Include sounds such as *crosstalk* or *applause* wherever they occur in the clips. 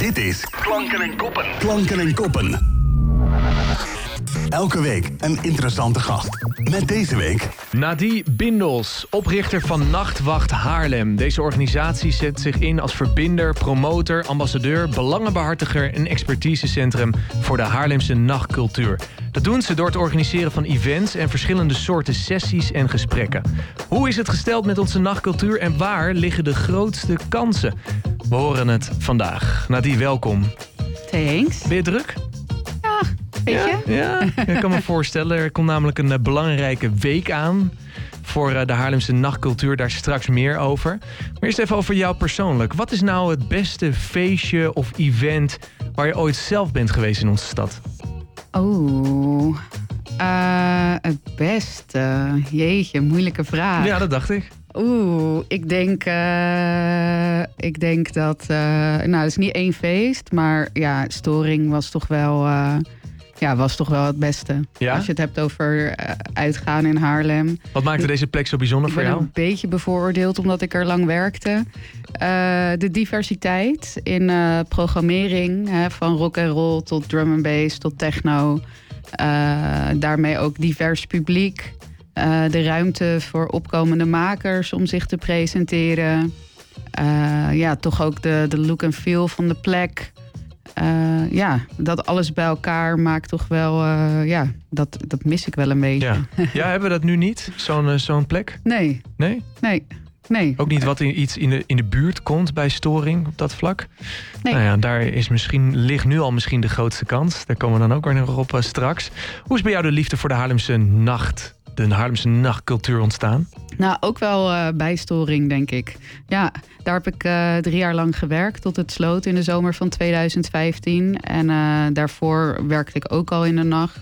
Dit is Klanken en Koppen. Klanken en Koppen. Elke week een interessante gast. Met deze week... Nadie Bindels, oprichter van Nachtwacht Haarlem. Deze organisatie zet zich in als verbinder, promotor, ambassadeur... belangenbehartiger en expertisecentrum voor de Haarlemse nachtcultuur. Dat doen ze door het organiseren van events en verschillende soorten sessies en gesprekken. Hoe is het gesteld met onze nachtcultuur en waar liggen de grootste kansen? We horen het vandaag. Nadie, welkom. Thanks. Ben je druk? Weet je? Ja, ik kan me *laughs* voorstellen. Er komt namelijk een eh, belangrijke week aan voor eh, de Haarlemse nachtcultuur. Daar straks meer over. Maar eerst even over jou persoonlijk. Wat is nou het beste feestje of event waar je ooit zelf bent geweest in onze stad? Oh, eh, het beste. Jeetje, moeilijke vraag. Ja, dat dacht ik. Oeh, ik denk, eh, ik denk dat. eh, nou, het is niet één feest, maar ja, Storing was toch wel. Ja, was toch wel het beste. Ja? Als je het hebt over eh, uitgaan in Haarlem. Wat maakte deze plek zo bijzonder Ik voor ben jou? een beetje bevooroordeeld omdat ik er lang werkte. Eh, de diversiteit in eh, programmering, hè, van rock en roll tot drum and bass tot techno. Daarmee ook divers publiek. De ruimte voor opkomende makers om zich te presenteren. Ja, toch ook de, de look en feel van de plek. Eh, ja, dat alles bij elkaar maakt toch wel... eh, ja, dat, dat mis ik wel een beetje. Ja. *laughs* ja, hebben we dat nu niet? Zo'n eh, zo'n plek? Nee, Nee? nee, nee. Ook niet wat in, iets in de, in de buurt komt bij storing op dat vlak? Nee. Nou ja, daar is misschien, ligt nu al misschien de grootste kans. Daar komen we dan ook weer nog op straks. Hoe is bij jou de liefde voor de Haarlemse nacht, de Haarlemse nachtcultuur ontstaan? Nou, ook wel eh, bijstoring, denk ik. Ja, daar heb ik eh, drie jaar lang gewerkt tot het sloot in de zomer van 2015. En eh, daarvoor werkte ik ook al in de nacht.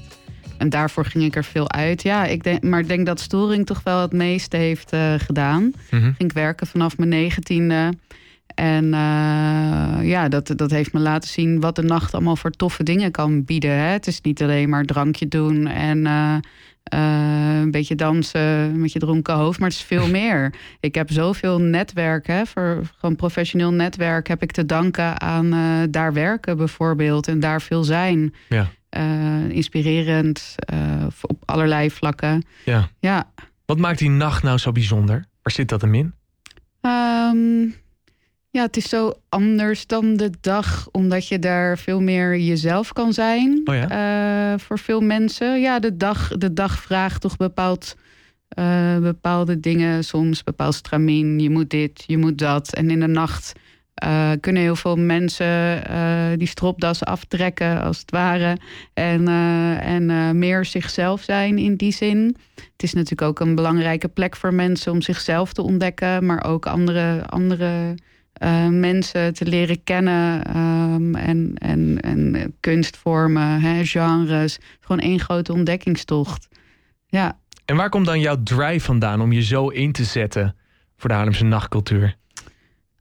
En daarvoor ging ik er veel uit. Ja, ik denk, maar ik denk dat storing toch wel het meeste heeft gedaan. Mhm. Ging ik werken vanaf mijn negentiende. En eh, ja, dat, dat heeft me laten zien wat de nacht allemaal voor toffe dingen kan bieden. Hè? Het is niet alleen maar drankje doen en eh, eh, een beetje dansen met je dronken hoofd, maar het is veel *laughs* meer. Ik heb zoveel netwerk, hè, voor gewoon professioneel netwerk, heb ik te danken aan daar werken bijvoorbeeld en daar veel zijn. Ja. Inspirerend op allerlei vlakken. Ja. Ja. Wat maakt die nacht nou zo bijzonder? Waar zit dat hem in? Ehm, ja, het is zo anders dan de dag, omdat je daar veel meer jezelf kan zijn. Oh ja? eh, voor veel mensen. Ja, de dag, de dag vraagt toch bepaald, eh, bepaalde dingen, soms bepaald stramien. Je moet dit, je moet dat. En in de nacht eh, kunnen heel veel mensen die stropdas aftrekken, als het ware. En, en meer zichzelf zijn in die zin. Het is natuurlijk ook een belangrijke plek voor mensen om zichzelf te ontdekken, maar ook andere, andere eh, mensen te leren kennen. ehm, en, en, en kunstvormen, hè, genres. Gewoon één grote ontdekkingstocht. Ja. En waar komt dan jouw drive vandaan om je zo in te zetten voor de Haarlemse nachtcultuur?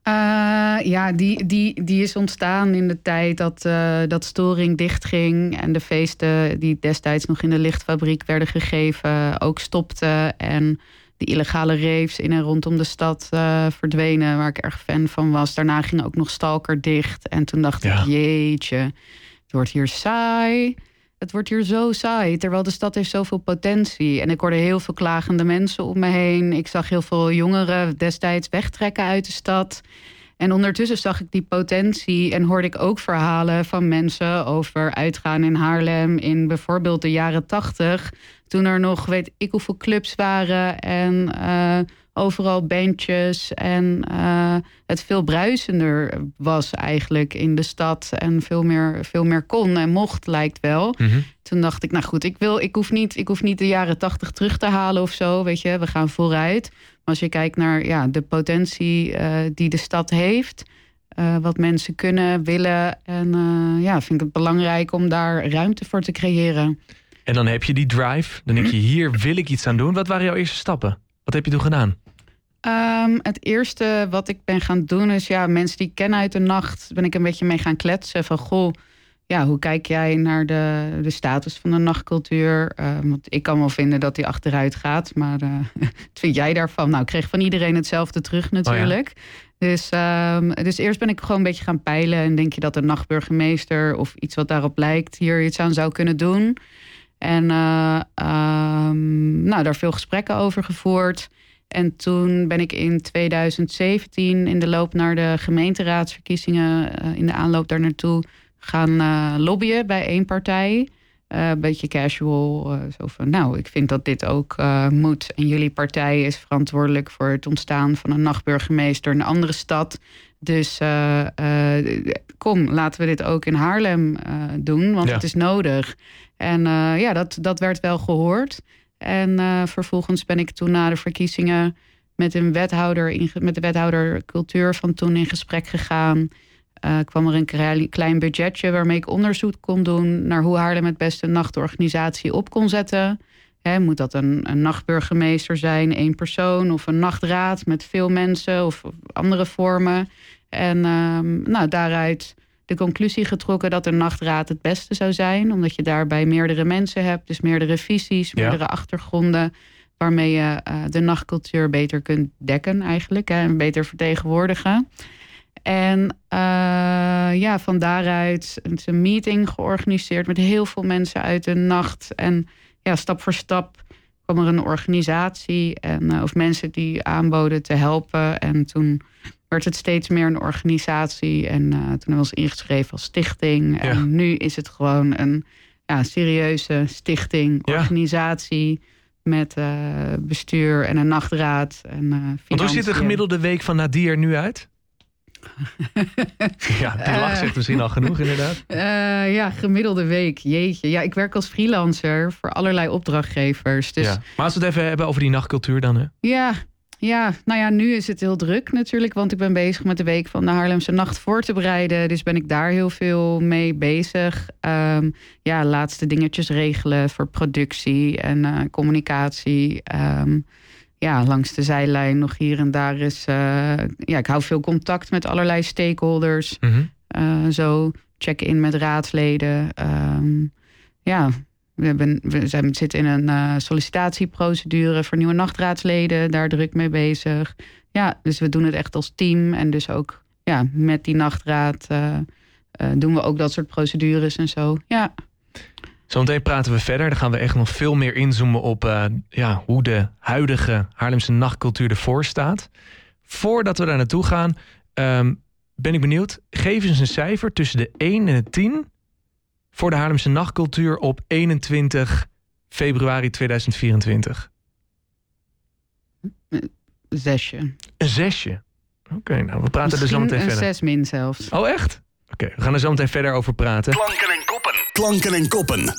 Eh, ja, die, die, die is ontstaan in de tijd dat, eh, dat Storing dichtging. En de feesten die destijds nog in de lichtfabriek werden gegeven ook stopten. En de illegale raves in en rondom de stad eh, verdwenen, waar ik erg fan van was. Daarna ging ook nog Stalker dicht. En toen dacht Ja. ik, jeetje, het wordt hier saai. Het wordt hier zo saai, terwijl de stad heeft zoveel potentie. En ik hoorde heel veel klagende mensen om me heen. Ik zag heel veel jongeren destijds wegtrekken uit de stad. En ondertussen zag ik die potentie en hoorde ik ook verhalen van mensen over uitgaan in Haarlem in bijvoorbeeld de jaren tachtig. Toen er nog weet ik hoeveel clubs waren en eh, overal bandjes en eh, het veel bruisender was eigenlijk in de stad en veel meer, veel meer kon en mocht lijkt wel. Mhm. Toen dacht ik, nou goed, ik, wil, ik, hoef niet, ik hoef niet de jaren tachtig terug te halen of zo. Weet je, we gaan vooruit. Maar als je kijkt naar ja, de potentie eh, die de stad heeft, eh, wat mensen kunnen, willen. En ja, vind ik het belangrijk om daar ruimte voor te creëren. En dan heb je die drive. Dan denk je, *clears throat* hier wil ik iets aan doen. Wat waren jouw eerste stappen? Wat heb je toen gedaan? Ehm, het eerste wat ik ben gaan doen is, ja, mensen die ik ken uit de nacht, ben ik een beetje mee gaan kletsen. Van goh, ja, hoe kijk jij naar de, de status van de nachtcultuur? Uh, want ik kan wel vinden dat die achteruit gaat, maar uh, *laughs* wat vind jij daarvan? Nou, ik kreeg van iedereen hetzelfde terug natuurlijk. Dus, um, dus eerst ben ik gewoon een beetje gaan peilen. En denk je dat een nachtburgemeester of iets wat daarop lijkt hier iets aan zou kunnen doen? En uh, um, nou, daar veel gesprekken over gevoerd. En toen ben ik in 2017 in de loop naar de gemeenteraadsverkiezingen, in de aanloop daar naartoe, gaan uh, lobbyen bij één partij. Uh, een beetje casual. Uh, zo van, nou, ik vind dat dit ook moet. En jullie partij is verantwoordelijk voor het ontstaan van een nachtburgemeester in een andere stad. Dus kom, laten we dit ook in Haarlem doen, want het is nodig. En ja, dat, dat werd wel gehoord. En vervolgens ben ik toen na de verkiezingen met een wethouder, in, met de wethouder cultuur van toen in gesprek gegaan. Uh, kwam er een klein budgetje waarmee ik onderzoek kon doen naar hoe Haarlem het beste een nachtorganisatie op kon zetten. moet dat een, een, nachtburgemeester zijn, één persoon of een nachtraad met veel mensen of andere vormen? En um, nou, daaruit de conclusie getrokken dat een nachtraad het beste zou zijn, omdat je daarbij meerdere mensen hebt, dus meerdere visies, meerdere achtergronden, waarmee je uh, de nachtcultuur beter kunt dekken eigenlijk hè, en beter vertegenwoordigen. En uh, ja, van daaruit een meeting georganiseerd met heel veel mensen uit de nacht. En ja, stap voor stap kwam er een organisatie en, uh, of mensen die aanboden te helpen. En toen werd het steeds meer een organisatie. En uh, toen hebben we ons ingeschreven als stichting. Ja. En nu is het gewoon een ja, serieuze stichting, organisatie. Met bestuur en een nachtraad. En, Want hoe ziet de gemiddelde week van Nadir nu uit? *laughs* ja, die lach zegt misschien al genoeg, inderdaad. Ja, gemiddelde week. Jeetje. Ja, ik werk als freelancer voor allerlei opdrachtgevers. Dus... Ja. Maar als we het even hebben over die nachtcultuur dan, hè? Ja, ja, nou ja, nu is het heel druk natuurlijk, want ik ben bezig met de week van de Haarlemse Nacht voor te bereiden. Dus ben ik daar heel veel mee bezig. Um, ja, laatste dingetjes regelen voor productie en uh, communicatie. Um, ja, langs de zijlijn nog hier en daar is. Uh, ja, ik hou veel contact met allerlei stakeholders. Mm -hmm. uh, zo check in met raadsleden. Um, ja, we, hebben, we zijn, zitten in een uh, sollicitatieprocedure voor nieuwe nachtraadsleden. Daar druk mee bezig. Ja, dus we doen het echt als team. En dus ook ja, met die nachtraad doen we ook dat soort procedures en zo. Ja. Zometeen praten we verder. Dan gaan we echt nog veel meer inzoomen op ja, hoe de huidige Haarlemse nachtcultuur ervoor staat. Voordat we daar naartoe gaan, um, ben ik benieuwd. Geef eens een cijfer tussen de 1 en de 10 voor de Haarlemse nachtcultuur op 21 februari 2024. Een zesje. Een zesje? Oké, okay, nou we praten Misschien er zo meteen verder. een zes min zelfs. Oh echt? Oké, okay, we gaan er zo meteen verder over praten. Klanken en koppen. Klanken en koppen.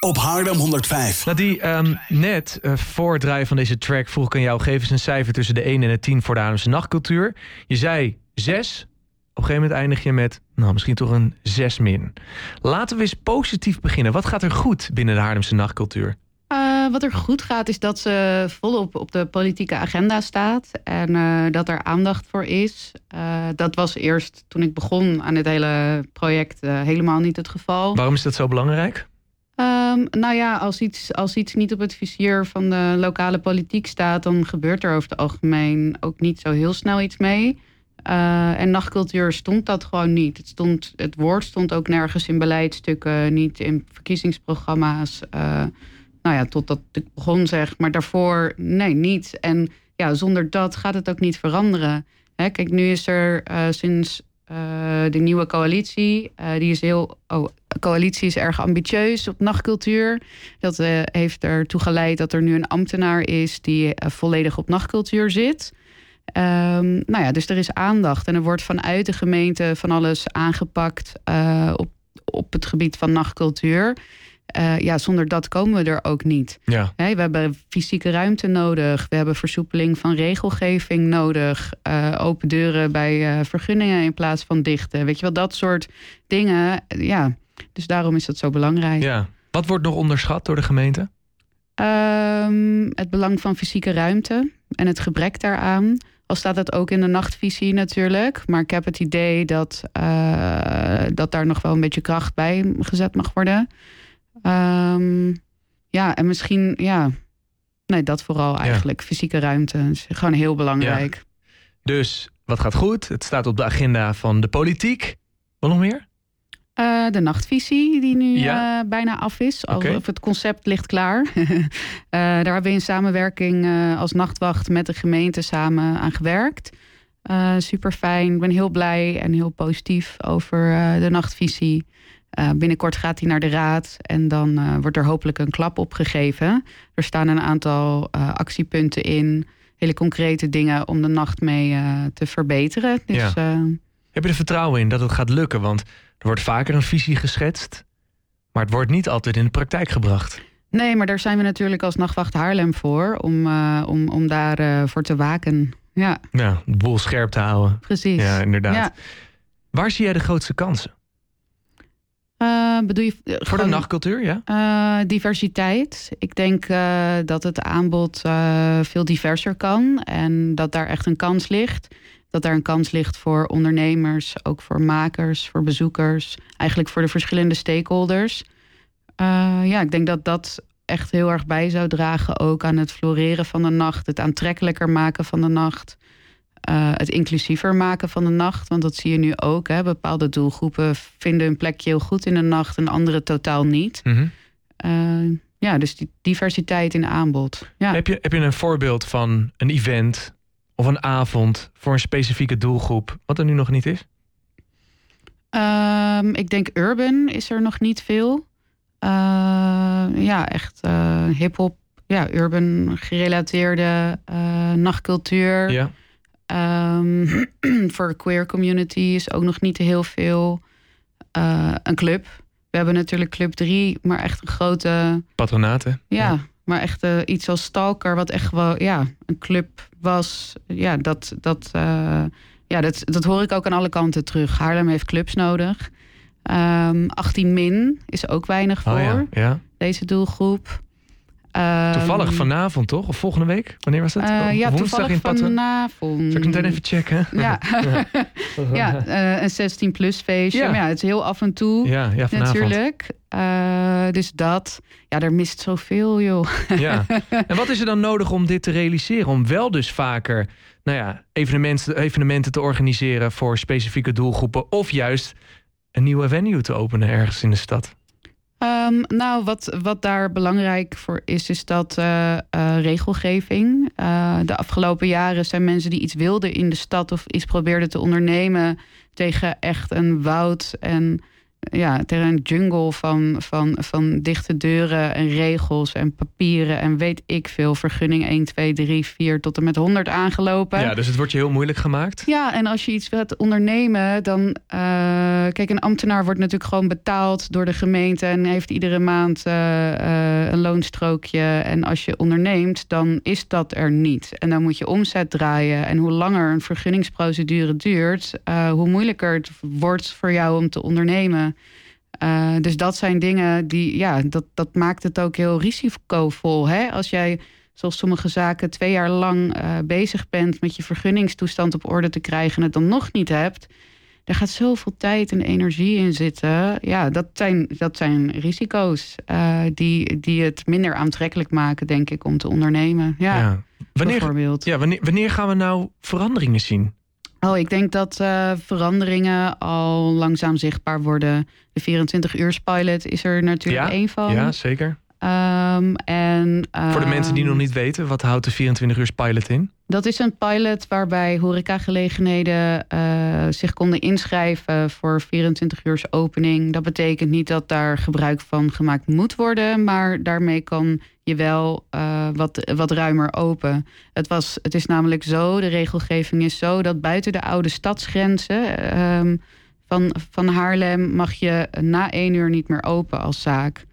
Op Haarlem 105. Nou, die um, net uh, voor het draaien van deze track vroeg ik aan jou... geef eens een cijfer tussen de 1 en de 10 voor de Haarlemse nachtcultuur. Je zei 6. Op een gegeven moment eindig je met, nou, misschien toch een 6 min. Laten we eens positief beginnen. Wat gaat er goed binnen de Haarlemse nachtcultuur? Uh, wat er goed gaat is dat ze volop op de politieke agenda staat en uh, dat er aandacht voor is. Uh, dat was eerst toen ik begon aan dit hele project helemaal niet het geval. Waarom is dat zo belangrijk? Um, nou ja, als iets, als iets niet op het vizier van de lokale politiek staat, dan gebeurt er over het algemeen ook niet zo heel snel iets mee. En nachtcultuur stond dat gewoon niet. Het, stond, het woord stond ook nergens in beleidstukken, niet in verkiezingsprogramma's nou ja, totdat ik begon zeg, maar daarvoor nee, niet. En ja, zonder dat gaat het ook niet veranderen. Hè, kijk, nu is er uh, sinds de nieuwe coalitie, die is heel, oh, coalitie is erg ambitieus op nachtcultuur. Dat heeft ertoe geleid dat er nu een ambtenaar is die volledig op nachtcultuur zit. Um, nou ja, dus er is aandacht en er wordt vanuit de gemeente van alles aangepakt op, op het gebied van nachtcultuur. Uh, ja, zonder dat komen we er ook niet. Ja. Hey, we hebben fysieke ruimte nodig. We hebben versoepeling van regelgeving nodig. Uh, open deuren bij uh, vergunningen in plaats van dichten. Weet je wel, dat soort dingen. Ja, dus daarom is dat zo belangrijk. Ja. Wat wordt nog onderschat door de gemeente? Um, het belang van fysieke ruimte en het gebrek daaraan. Al staat dat ook in de nachtvisie natuurlijk. Maar ik heb het idee dat uh, dat daar nog wel een beetje kracht bij gezet mag worden. Ehm, ja, en misschien, ja, nee, dat vooral eigenlijk. Fysieke ruimte is gewoon heel belangrijk. Dus wat gaat goed? Het staat op de agenda van de politiek. Wat nog meer? Uh, de nachtvisie, die nu ja. uh, bijna af is. Okay. Of het concept ligt klaar. uh, *laughs* daar hebben we in samenwerking als nachtwacht met de gemeente samen aan gewerkt. super fijn. Ik ben heel blij en heel positief over de nachtvisie. binnenkort gaat hij naar de raad en dan wordt er hopelijk een klap opgegeven. Er staan een aantal actiepunten in, hele concrete dingen om de nacht mee te verbeteren. Dus, ja. Heb je er vertrouwen in dat het gaat lukken? Want er wordt vaker een visie geschetst, maar het wordt niet altijd in de praktijk gebracht. Nee, maar daar zijn we natuurlijk als Nachtwacht Haarlem voor, om, uh, om, om daarvoor uh, voor te waken. Ja. ja, de boel scherp te houden. Precies. Ja, inderdaad. Ja. Waar zie jij de grootste kansen? Uh, bedoel je, voor gewoon, de nachtcultuur, ja? diversiteit. Ik denk dat het aanbod veel diverser kan en dat daar echt een kans ligt dat daar een kans ligt voor ondernemers, ook voor makers, voor bezoekers, eigenlijk voor de verschillende stakeholders. Uh, ja, ik denk dat dat echt heel erg bij zou dragen ook aan het floreren van de nacht, het aantrekkelijker maken van de nacht, uh, het inclusiever maken van de nacht. Want dat zie je nu ook. Hè. Bepaalde doelgroepen vinden een plekje heel goed in de nacht en andere totaal niet. Mm -hmm. uh, ja, dus die diversiteit in aanbod. Ja. Heb, je, heb je een voorbeeld van een event of een avond voor een specifieke doelgroep, wat er nu nog niet is? Um, ik denk urban is er nog niet veel. Uh, ja, echt uh, hip-hop, ja, urban gerelateerde uh, nachtcultuur. Ja. Um, *clears throat* voor de queer community is ook nog niet heel veel. een club. We hebben natuurlijk Club 3, maar echt een grote. Patronaten. Ja, ja. Maar echt iets als Stalker, wat echt wel ja, een club was, ja, dat, dat, uh, ja, dat, dat hoor ik ook aan alle kanten terug. Haarlem heeft clubs nodig. Um, ehm, 18 min is ook weinig voor oh ja, ja. deze doelgroep. Um, toevallig vanavond, toch? Of volgende week? Wanneer was dat? Uh, ja, toevallig in vanavond. Zal ik meteen even checken? *laughs* Ja, *laughs* *laughs* ja uh, een 16 plus feestje. Ja. Maar ja, het is heel af en toe ja, ja, natuurlijk. Uh, dus dat, ja, er mist zoveel, joh. Ja. En wat is er dan nodig om dit te realiseren? Om wel dus vaker nou ja, evenementen, evenementen te organiseren voor specifieke doelgroepen. Of juist een nieuwe venue te openen ergens in de stad? Um, nou, wat, wat daar belangrijk voor is, is dat uh, uh, regelgeving. Uh, de afgelopen jaren zijn mensen die iets wilden in de stad of iets probeerden te ondernemen tegen echt een woud en ja, een jungle van, van, van dichte deuren en regels en papieren en weet ik veel. Vergunning 1, 2, 3, 4 tot en met 100 aangelopen. Ja, dus het wordt je heel moeilijk gemaakt. Ja, en als je iets wilt ondernemen, dan. Uh, kijk, een ambtenaar wordt natuurlijk gewoon betaald door de gemeente en heeft iedere maand uh, uh, een loonstrookje. En als je onderneemt, dan is dat er niet. En dan moet je omzet draaien. En hoe langer een vergunningsprocedure duurt, hoe moeilijker het wordt voor jou om te ondernemen. Uh, dus dat zijn dingen die, ja, dat, dat maakt het ook heel risicovol. Hè? Als jij, zoals sommige zaken, twee jaar lang uh, bezig bent met je vergunningstoestand op orde te krijgen en het dan nog niet hebt. Daar gaat zoveel tijd en energie in zitten. Ja, dat zijn, dat zijn risico's uh, die, die het minder aantrekkelijk maken, denk ik, om te ondernemen. Ja, ja. Wanneer, bijvoorbeeld. Ja, wanneer, wanneer gaan we nou veranderingen zien? Oh, ik denk dat uh, veranderingen al langzaam zichtbaar worden. De 24 pilot is er natuurlijk ja, één van. Ja, zeker. Um, en, Voor de mensen die nog niet weten, wat houdt de 24 uur pilot in? Dat is een pilot waarbij horecagelegenheden uh, zich konden inschrijven voor 24 uur opening. Dat betekent niet dat daar gebruik van gemaakt moet worden, maar daarmee kan je wel uh, wat, wat ruimer open. Het, was, het is namelijk zo, de regelgeving is zo dat buiten de oude stadsgrenzen um, van, van Haarlem mag je na één uur niet meer open als zaak.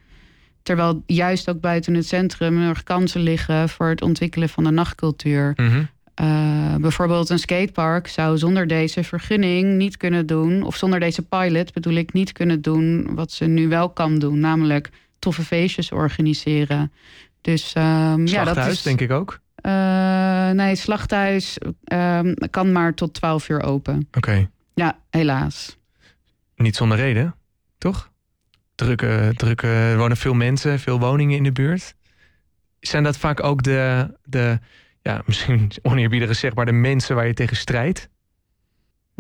Terwijl juist ook buiten het centrum er kansen liggen voor het ontwikkelen van de nachtcultuur. Mm -hmm. uh, bijvoorbeeld een skatepark zou zonder deze vergunning niet kunnen doen, of zonder deze pilot bedoel ik niet kunnen doen wat ze nu wel kan doen, namelijk toffe feestjes organiseren. Dus um, ja, dat is, denk ik ook. Uh, nee, slachthuis um, kan maar tot 12 uur open. Oké. Okay. Ja, helaas. Niet zonder reden, toch? Drukke, drukke, er wonen veel mensen, veel woningen in de buurt. Zijn dat vaak ook de, de ja, *laughs* misschien oneerbiedig zeg maar, de mensen waar je tegen strijdt?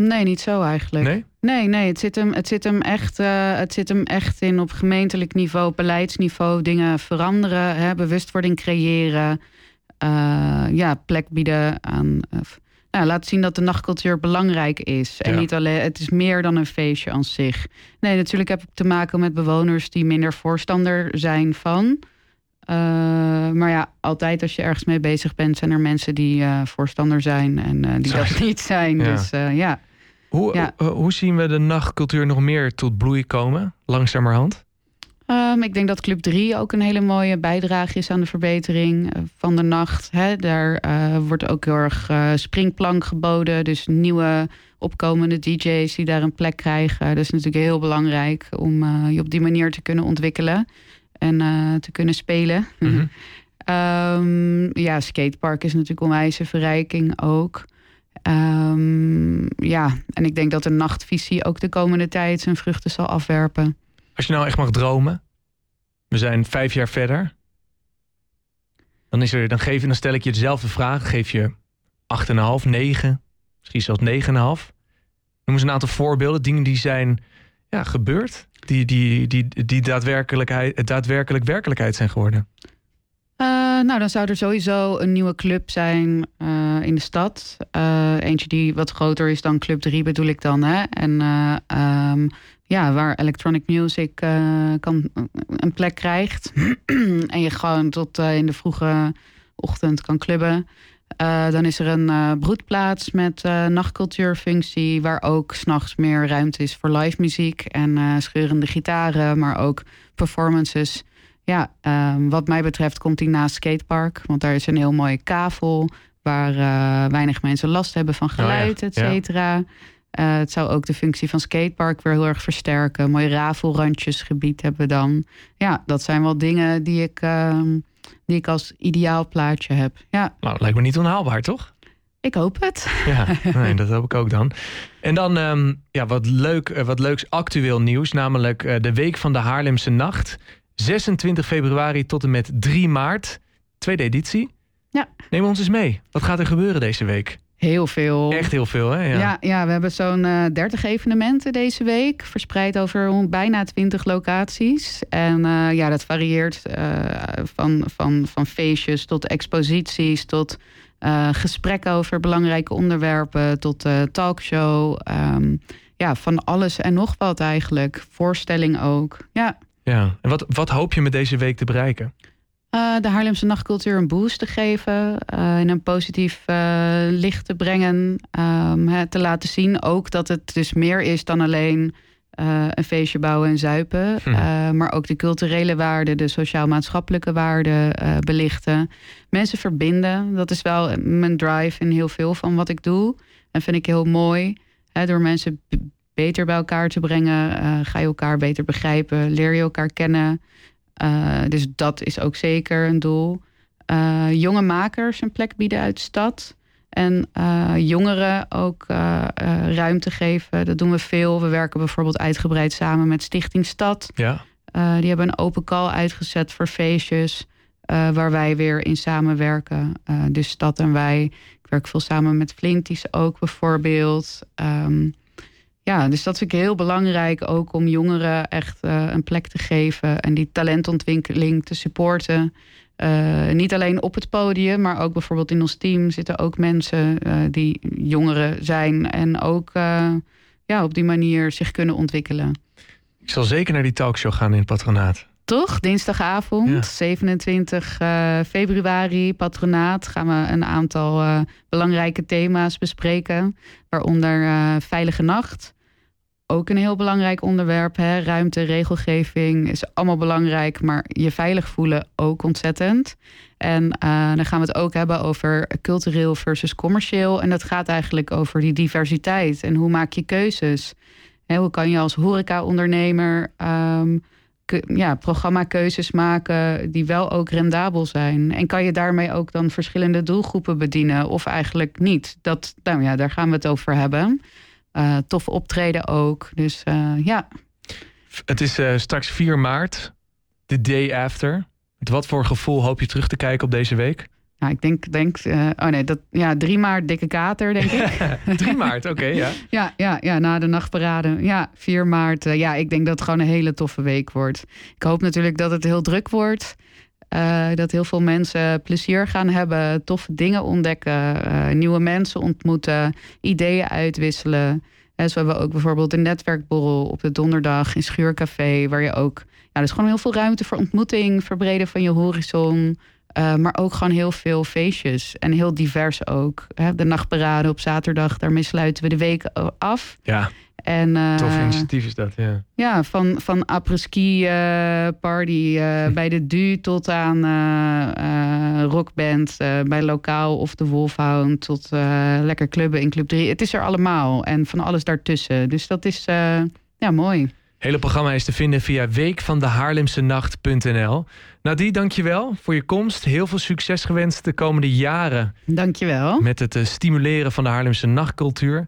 Nee, niet zo eigenlijk. Nee? Nee, nee het, zit hem, het, zit hem echt, uh, het zit hem echt in op gemeentelijk niveau, beleidsniveau, dingen veranderen, hè, bewustwording creëren, uh, ja, plek bieden aan. Uh, nou, laat zien dat de nachtcultuur belangrijk is. En niet alleen, het is meer dan een feestje aan zich. Nee, natuurlijk heb ik te maken met bewoners die minder voorstander zijn van. maar ja, altijd als je ergens mee bezig bent, zijn er mensen die voorstander zijn en die dat *laughs* niet zijn. Ja. Dus ja. Hoe, hoe zien we de nachtcultuur nog meer tot bloei komen, langzamerhand? Um, ik denk dat Club 3 ook een hele mooie bijdrage is aan de verbetering eh, van de nacht. Hè. Daar uh, wordt ook heel erg uh, springplank geboden. Dus nieuwe opkomende DJ's die daar een plek krijgen. Dat is natuurlijk heel belangrijk om je op die manier te kunnen ontwikkelen en te kunnen spelen. Mm -hmm. um, ja, skatepark is natuurlijk onwijs een verrijking ook. Um, ja, en ik denk dat de nachtvisie ook de komende tijd zijn vruchten zal afwerpen. Als je nou echt mag dromen, we zijn vijf jaar verder. Dan, is er, dan, geef, dan stel ik je dezelfde vraag. Geef je 8,5, 9, misschien zelfs 9,5. Noem eens een aantal voorbeelden, dingen die zijn ja, gebeurd. Die, die, die, die daadwerkelijkheid, daadwerkelijk werkelijkheid zijn geworden. Uh, nou, dan zou er sowieso een nieuwe club zijn uh, in de stad. Uh, eentje die wat groter is dan Club 3 bedoel ik dan. Hè? En um, ja, waar electronic music uh, kan, een plek krijgt. *clears throat* en je gewoon tot in de vroege ochtend kan clubben. Dan is er een broedplaats met nachtcultuurfunctie, waar ook s'nachts meer ruimte is voor live muziek en scheurende gitaren, maar ook performances. Ja, ehm, wat mij betreft komt die naast skatepark, want daar is een heel mooie kavel waar weinig mensen last hebben van geluid, oh ja, et cetera. Uh, het zou ook de functie van skatepark weer heel erg versterken. Mooi rafelrandjesgebied hebben we dan. Ja, dat zijn wel dingen die ik, uh, die ik als ideaal plaatje heb. Ja. Nou, lijkt me niet onhaalbaar, toch? Ik hoop het. Ja, *laughs* nee, dat hoop ik ook dan. En dan um, ja, wat, leuk, eh, wat leuks actueel nieuws, namelijk de Week van de Haarlemse Nacht. 26 februari tot en met 3 maart, tweede editie. Ja. Neem ons eens mee. Wat gaat er gebeuren deze week? Heel veel. Echt heel veel, hè? Ja, ja, ja we hebben zo'n uh, eh, 30 evenementen deze week. Verspreid over bijna 20 locaties. En uh, ja, dat varieert uh, van, van, van feestjes tot exposities... tot gesprekken over belangrijke onderwerpen... tot talkshow. Um, ja, van alles en nog wat eigenlijk. Voorstelling ook, ja. Ja, en wat, wat hoop je met deze week te bereiken? Uh, de Haarlemse nachtcultuur een boost te geven. Uh, in een positief uh, licht te brengen. Um, te laten zien ook dat het dus meer is dan alleen een feestje bouwen en zuipen. *laughs* Hm. maar ook de culturele waarden, de sociaal-maatschappelijke waarden belichten. Mensen verbinden. Dat is wel mijn drive in heel veel van wat ik doe. En vind ik heel mooi. Hè, door mensen beter bij elkaar te brengen. ga je elkaar beter begrijpen. Leer je elkaar kennen. Uh, dus dat is ook zeker een doel. Uh, jonge makers een plek bieden uit de stad. En uh, jongeren ook ruimte geven. Dat doen we veel. We werken bijvoorbeeld uitgebreid samen met Stichting Stad. Ja. die hebben een open call uitgezet voor feestjes. waar wij weer in samenwerken. dus Stad en wij. Ik werk veel samen met Flinties ook bijvoorbeeld. Um, ja, dus dat vind ik heel belangrijk ook om jongeren echt uh, een plek te geven en die talentontwikkeling te supporten. Uh, niet alleen op het podium, maar ook bijvoorbeeld in ons team zitten ook mensen uh, die jongeren zijn en ook ja, op die manier zich kunnen ontwikkelen. Ik zal zeker naar die talkshow gaan in het patronaat. Toch? Dinsdagavond, ja. 27 februari, patronaat, gaan we een aantal belangrijke thema's bespreken. Waaronder veilige nacht ook een heel belangrijk onderwerp. Hè? Ruimte, regelgeving is allemaal belangrijk, maar je veilig voelen ook ontzettend. En dan gaan we het ook hebben over cultureel versus commercieel. En dat gaat eigenlijk over die diversiteit en hoe maak je keuzes. Hè, hoe kan je als horeca-ondernemer um, ja, programmakeuzes maken die wel ook rendabel zijn? En kan je daarmee ook dan verschillende doelgroepen bedienen of eigenlijk niet? Dat, nou ja, daar gaan we het over hebben. Eh, tof optreden ook. Dus eh, ja. Het is eh, straks 4 maart, de day after. Met wat voor gevoel hoop je terug te kijken op deze week? Nou, ik denk, denk eh, oh nee, dat, ja, 3 maart dikke kater, denk ik. *laughs* 3 maart, oké, ja. *laughs* ja, ja, ja, na de nachtparade. Ja, 4 maart. eh, ja, ik denk dat het gewoon een hele toffe week wordt. Ik hoop natuurlijk dat het heel druk wordt. Eh, dat heel veel mensen plezier gaan hebben, toffe dingen ontdekken, nieuwe mensen ontmoeten, ideeën uitwisselen. En zo hebben we ook bijvoorbeeld een netwerkborrel op de donderdag in Schuurcafé, waar je ook, ja, er is gewoon heel veel ruimte voor ontmoeting, verbreden van je horizon. Eh, maar ook gewoon heel veel feestjes en heel divers ook. Hè, De nachtparade op zaterdag, daarmee sluiten we de week af. Ja, En, eh, tof initiatief is dat, ja. ja, van, van apres-ski eh, party *laughs* bij de Du tot aan rockband bij Lokaal of de Wolfhound tot lekker clubben in Club 3. Het is er allemaal en van alles daartussen. Dus dat is ja, mooi. Hele programma is te vinden via weekvandehaarlemsenacht.nl. Nadie, dankjewel voor je komst. Heel veel succes gewenst de komende jaren Dankjewel. met het eh, stimuleren van de Haarlemse nachtcultuur.